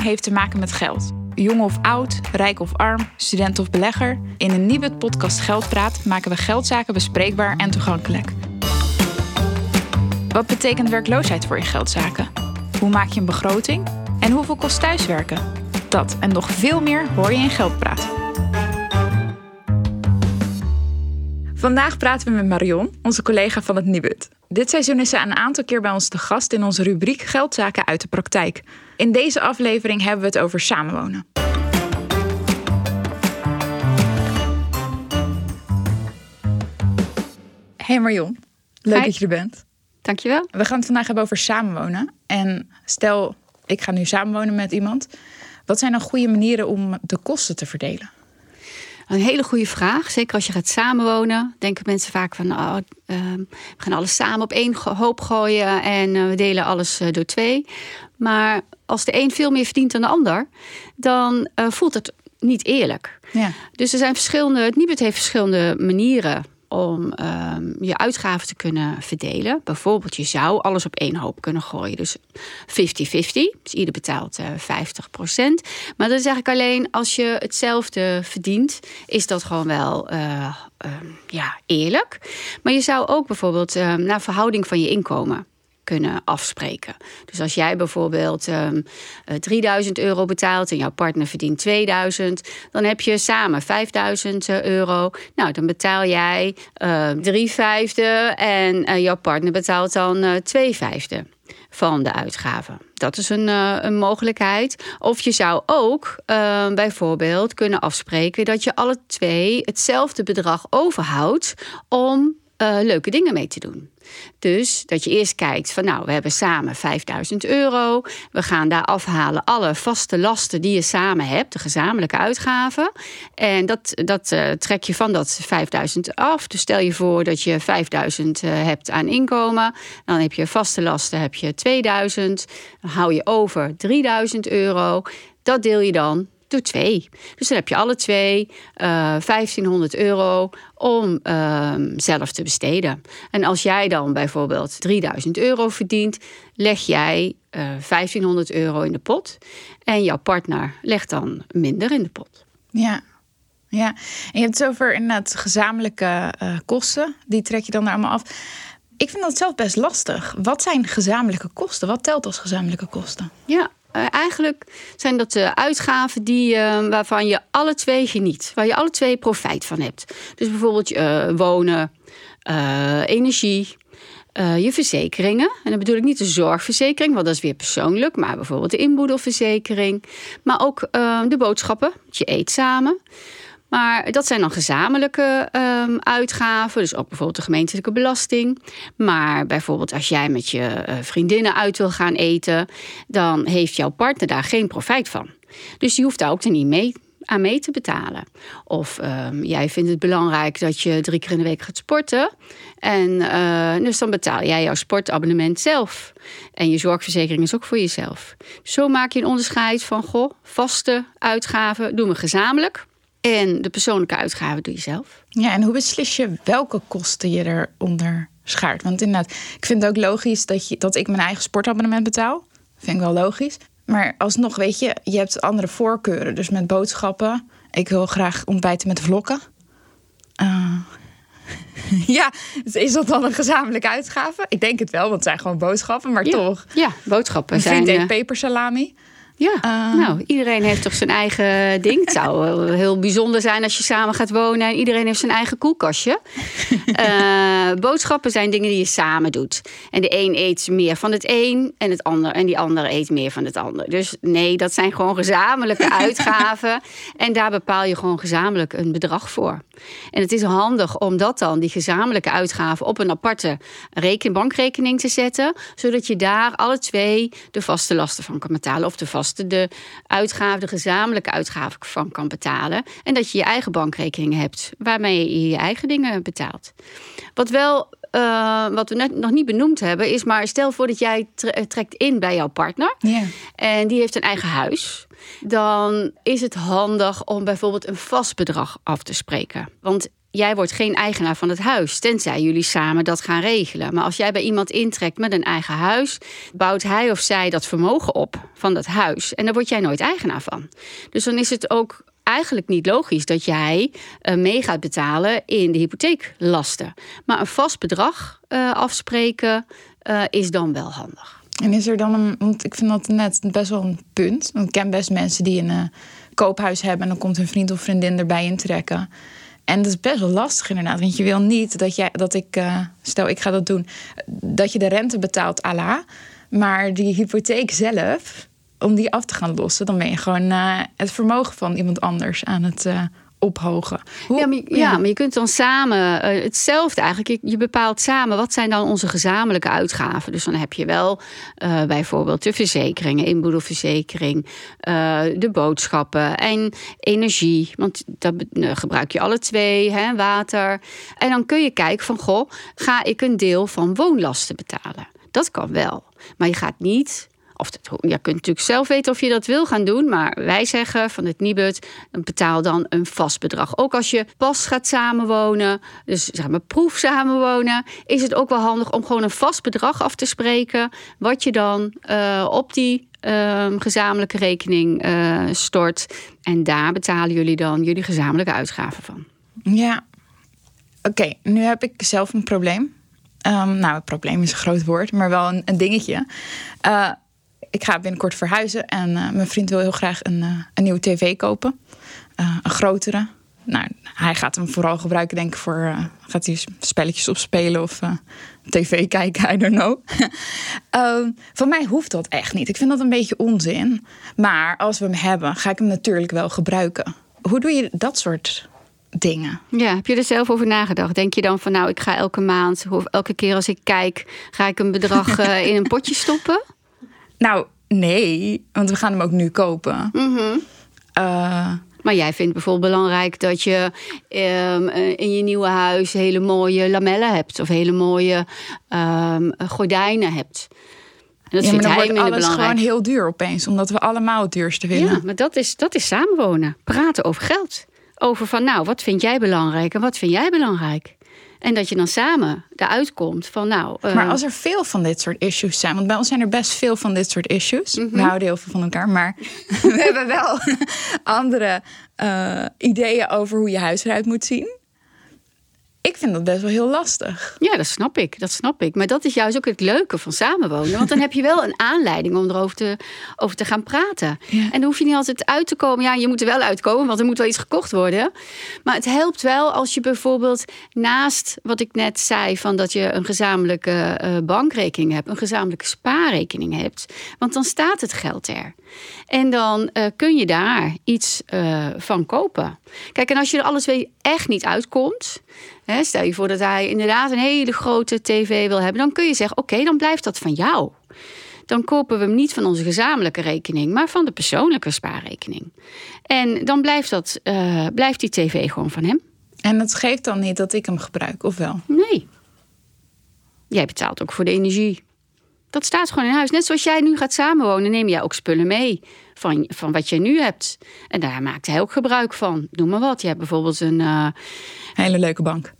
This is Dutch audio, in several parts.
Heeft te maken met geld. Jong of oud, rijk of arm, student of belegger. In een nieuwe podcast Geldpraat maken we geldzaken bespreekbaar en toegankelijk. Wat betekent werkloosheid voor je geldzaken? Hoe maak je een begroting? En hoeveel kost thuiswerken? Dat en nog veel meer hoor je in Geldpraat. Vandaag praten we met Marion, onze collega van het Nibud. Dit seizoen is ze een aantal keer bij ons te gast in onze rubriek Geldzaken uit de praktijk. In deze aflevering hebben we het over samenwonen. Hey Marion, leuk Hi. dat je er bent. Dankjewel. We gaan het vandaag hebben over samenwonen. En stel, ik ga nu samenwonen met iemand. Wat zijn dan goede manieren om de kosten te verdelen? Een hele goede vraag. Zeker als je gaat samenwonen, denken mensen vaak van oh, ehm, we gaan alles samen op één hoop gooien en eh, we delen alles eh, door twee. Maar als de een veel meer verdient dan de ander, dan eh, voelt het niet eerlijk. Ja. Dus er zijn verschillende, het Nibud heeft verschillende manieren om ehm, je uitgaven te kunnen verdelen. Bijvoorbeeld, je zou alles op één hoop kunnen gooien. Dus 50-50. Dus ieder betaalt eh 50%. Maar dat is eigenlijk alleen als je hetzelfde verdient, is dat gewoon wel eh, ehm, ja, eerlijk. Maar je zou ook bijvoorbeeld ehm, naar verhouding van je inkomen kunnen afspreken. Dus als jij bijvoorbeeld ehm, eh, 3000 euro betaalt en jouw partner verdient 2000, dan heb je samen 5000 euro. Nou, dan betaal jij eh drie vijfde en eh, jouw partner betaalt dan eh twee vijfde van de uitgaven. Dat is een, eh, een mogelijkheid. Of je zou ook eh, bijvoorbeeld kunnen afspreken dat je alle twee hetzelfde bedrag overhoudt om eh, leuke dingen mee te doen. Dus dat je eerst kijkt van nou, we hebben samen 5000 euro. We gaan daar afhalen alle vaste lasten die je samen hebt, de gezamenlijke uitgaven. En dat, dat eh, trek je van dat 5000 af. Dus stel je voor dat je 5000 eh, hebt aan inkomen. Dan heb je vaste lasten, heb je 2000. Dan hou je over 3000 euro. Dat deel je dan door twee. Dus dan heb je alle twee eh 1500 euro om ehm, zelf te besteden. En als jij dan bijvoorbeeld 3000 euro verdient, leg jij eh 1500 euro in de pot. En jouw partner legt dan minder in de pot. Ja. ja. En je hebt het over inderdaad gezamenlijke eh, kosten. Die trek je dan er allemaal af. Ik vind dat zelf best lastig. Wat zijn gezamenlijke kosten? Wat telt als gezamenlijke kosten? Ja, eh, eigenlijk zijn dat de uitgaven die, eh, waarvan je alle twee geniet. Waar je alle twee profijt van hebt. Dus bijvoorbeeld eh, wonen, eh, energie, eh, je verzekeringen. En dan bedoel ik niet de zorgverzekering, want dat is weer persoonlijk. Maar bijvoorbeeld de inboedelverzekering. Maar ook eh, de boodschappen, je eet samen. Maar dat zijn dan gezamenlijke ehm, uitgaven. Dus ook bijvoorbeeld de gemeentelijke belasting. Maar bijvoorbeeld als jij met je eh, vriendinnen uit wil gaan eten, dan heeft jouw partner daar geen profijt van. Dus die hoeft daar ook niet mee aan mee te betalen. Of ehm, jij vindt het belangrijk dat je drie keer in de week gaat sporten. En eh, dus dan betaal jij jouw sportabonnement zelf. En je zorgverzekering is ook voor jezelf. Zo maak je een onderscheid van goh, vaste uitgaven doen we gezamenlijk. En de persoonlijke uitgaven doe je zelf. Ja, en hoe beslis je welke kosten je eronder schaart? Want inderdaad, ik vind het ook logisch dat, je, dat ik mijn eigen sportabonnement betaal. Vind ik wel logisch. Maar alsnog, weet je, je hebt andere voorkeuren. Dus met boodschappen. Ik wil graag ontbijten met vlokken. Eh, ja, is dat dan een gezamenlijke uitgave? Ik denk het wel, want het zijn gewoon boodschappen. Maar Ja. toch, Ja, boodschappen zijn... vriend eh, eet pepersalami. Ja, Ah. nou, iedereen heeft toch zijn eigen ding. Het zou heel bijzonder zijn als je samen gaat wonen en iedereen heeft zijn eigen koelkastje. Eh, boodschappen zijn dingen die je samen doet. En de een eet meer van het een en, het ander, en die ander eet meer van het ander. Dus nee, dat zijn gewoon gezamenlijke uitgaven. En daar bepaal je gewoon gezamenlijk een bedrag voor. En het is handig om dat dan, die gezamenlijke uitgaven, op een aparte reken, bankrekening te zetten. Zodat je daar alle twee de vaste lasten van kan betalen. Of de vaste de uitgaven, de gezamenlijke uitgaven van kan betalen. En dat je je eigen bankrekening hebt waarmee je je eigen dingen betaalt. Wat wel. eh, wat we net nog niet benoemd hebben, is maar stel voor dat jij tre- trekt in bij jouw partner. En die heeft een eigen huis. Dan is het handig om bijvoorbeeld een vast bedrag af te spreken. Want jij wordt geen eigenaar van het huis, tenzij jullie samen dat gaan regelen. Maar als jij bij iemand intrekt met een eigen huis, bouwt hij of zij dat vermogen op van dat huis. En daar word jij nooit eigenaar van. Dus dan is het ook eigenlijk niet logisch dat jij uh, mee gaat betalen in de hypotheeklasten. Maar een vast bedrag uh, afspreken uh, is dan wel handig. En is er dan een, want ik vind dat net best wel een punt. Want ik ken best mensen die een koophuis hebben en dan komt een vriend of vriendin erbij intrekken. En dat is best wel lastig inderdaad. Want je wil niet dat, jij, dat ik, uh, stel ik ga dat doen, dat je de rente betaalt à la. Maar die hypotheek zelf, om die af te gaan lossen, dan ben je gewoon uh, het vermogen van iemand anders aan het uh, ophogen. Hoe, ja, maar, ja, maar je kunt dan samen uh, hetzelfde eigenlijk. Je, je, bepaalt samen wat zijn dan onze gezamenlijke uitgaven. Dus dan heb je wel uh, bijvoorbeeld de verzekeringen, inboedelverzekering, uh, de boodschappen en energie. Want dat gebruik je alle twee, hè, water. En dan kun je kijken van goh, ga ik een deel van woonlasten betalen? Dat kan wel. Maar je gaat niet of je kunt natuurlijk zelf weten of je dat wil gaan doen. Maar wij zeggen van het Nibud, betaal dan een vast bedrag. Ook als je pas gaat samenwonen, dus zeg maar proef samenwonen, is het ook wel handig om gewoon een vast bedrag af te spreken. Wat je dan uh, op die uh, gezamenlijke rekening uh, stort. En daar betalen jullie dan jullie gezamenlijke uitgaven van. Ja, oké. nu heb ik zelf een probleem. Um, nou, het probleem is een groot woord, maar wel een, een dingetje. Uh, ik ga binnenkort verhuizen en uh, mijn vriend wil heel graag een, uh, een nieuwe tv kopen. Uh, een grotere. Nou, hij gaat hem vooral gebruiken, denk ik, voor. gaat hij spelletjes opspelen of tv kijken, I don't know. Ehm, van mij hoeft dat echt niet. Ik vind dat een beetje onzin. Maar als we hem hebben, ga ik hem natuurlijk wel gebruiken. Hoe doe je dat soort dingen. Ja, heb je er zelf over nagedacht? Denk je dan van nou, ik ga elke maand of elke keer als ik kijk, ga ik een bedrag in een potje stoppen? Nou, nee, want we gaan hem ook nu kopen. Mm -hmm. uh, maar jij vindt bijvoorbeeld belangrijk dat je um, in je nieuwe huis hele mooie lamellen hebt of hele mooie um, gordijnen hebt. En dat ja, vindt maar dan hij wordt alles belangrijk. gewoon heel duur opeens, omdat we allemaal het duurste willen. Ja, maar dat is, dat is samenwonen. Praten over geld. Over van, nou, wat vind jij belangrijk en wat vind jij belangrijk? En dat je dan samen eruit komt van nou. Uh... Maar als er veel van dit soort issues zijn, want bij ons zijn er best veel van dit soort issues. Mm -hmm. We houden heel veel van elkaar, maar we hebben wel andere uh, ideeën over hoe je huis eruit moet zien. Ik vind dat best wel heel lastig. Ja, dat snap ik. Dat snap ik. Maar dat is juist ook het leuke van samenwonen. Want dan heb je wel een aanleiding om erover te, over te gaan praten. Ja. En dan hoef je niet altijd uit te komen. Ja, je moet er wel uitkomen, want er moet wel iets gekocht worden. Maar het helpt wel als je bijvoorbeeld naast wat ik net zei... van dat je een gezamenlijke uh, bankrekening hebt... een gezamenlijke spaarrekening hebt. Want dan staat het geld er. En dan uh, kun je daar iets uh, van kopen. Kijk, en als je er alles weer echt niet uitkomt... Hè, stel je voor dat hij inderdaad een hele grote tv wil hebben, dan kun je zeggen: oké, okay, dan blijft dat van jou. Dan kopen we hem niet van onze gezamenlijke rekening, maar van de persoonlijke spaarrekening. En dan blijft, dat, uh, blijft die tv gewoon van hem. En dat geeft dan niet dat ik hem gebruik, of wel? Nee. Jij betaalt ook voor de energie. Dat staat gewoon in huis. Net zoals jij nu gaat samenwonen, neem jij ook spullen mee van, van wat je nu hebt. En daar maakt hij ook gebruik van. Noem maar wat. Je hebt bijvoorbeeld een... Uh, Hele leuke bank.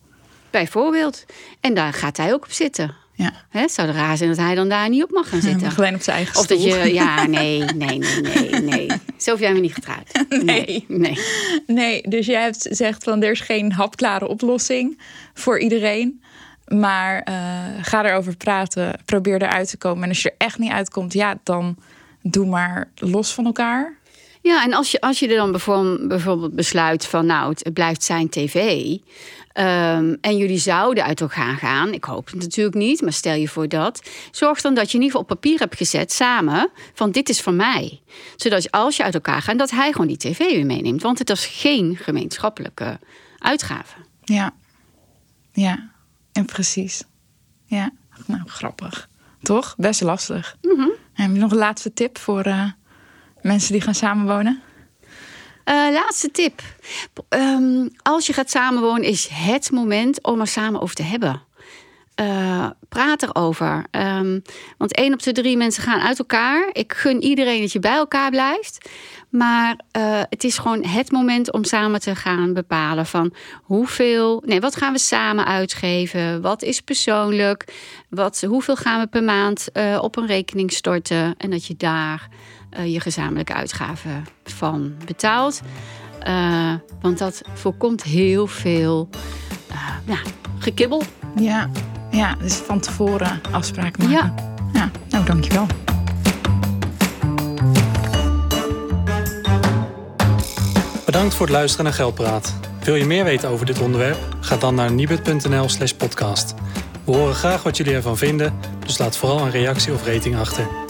Bijvoorbeeld. En daar gaat hij ook op zitten. Ja. He, zou er raar zijn dat hij dan daar niet op mag gaan zitten. Mag alleen op zijn eigen Of dat je, ja, nee, nee, nee, nee, nee. Zo jij me niet getrouwd. Nee. nee. Nee, dus jij hebt zegt van er is geen hapklare oplossing voor iedereen. Maar uh, ga erover praten, probeer eruit te komen. En als je er echt niet uitkomt, ja, dan doe maar los van elkaar. Ja, en als je, als je er dan bijvoorbeeld besluit van nou, het blijft zijn tv. Um, en jullie zouden uit elkaar gaan. Ik hoop het natuurlijk niet, maar stel je voor dat. Zorg dan dat je in ieder geval op papier hebt gezet samen van dit is van mij. Zodat als je uit elkaar gaat, dat hij gewoon die tv weer meeneemt. Want het is geen gemeenschappelijke uitgave. Ja, ja, en precies. Ja, nou grappig. Toch? Best lastig. Mm -hmm. Je nog een laatste tip voor uh, mensen die gaan samenwonen? Uh, laatste tip. Um, als je gaat samenwonen, is het moment om er samen over te hebben. Uh, praat erover. Um, want één op de drie mensen gaan uit elkaar. Ik gun iedereen dat je bij elkaar blijft. Maar uh, het is gewoon het moment om samen te gaan bepalen van hoeveel, nee, wat gaan we samen uitgeven? Wat is persoonlijk? Wat, hoeveel gaan we per maand uh, op een rekening storten? En dat je daar je gezamenlijke uitgaven van betaalt. want dat voorkomt heel veel ja, gekibbel. Ja, ja, dus van tevoren afspraken maken. Ja. ja nou, dankjewel. Bedankt voor het luisteren naar Geldpraat. Wil je meer weten over dit onderwerp? Ga dan naar nibud.nl slash podcast. We horen graag wat jullie ervan vinden, dus laat vooral een reactie of rating achter.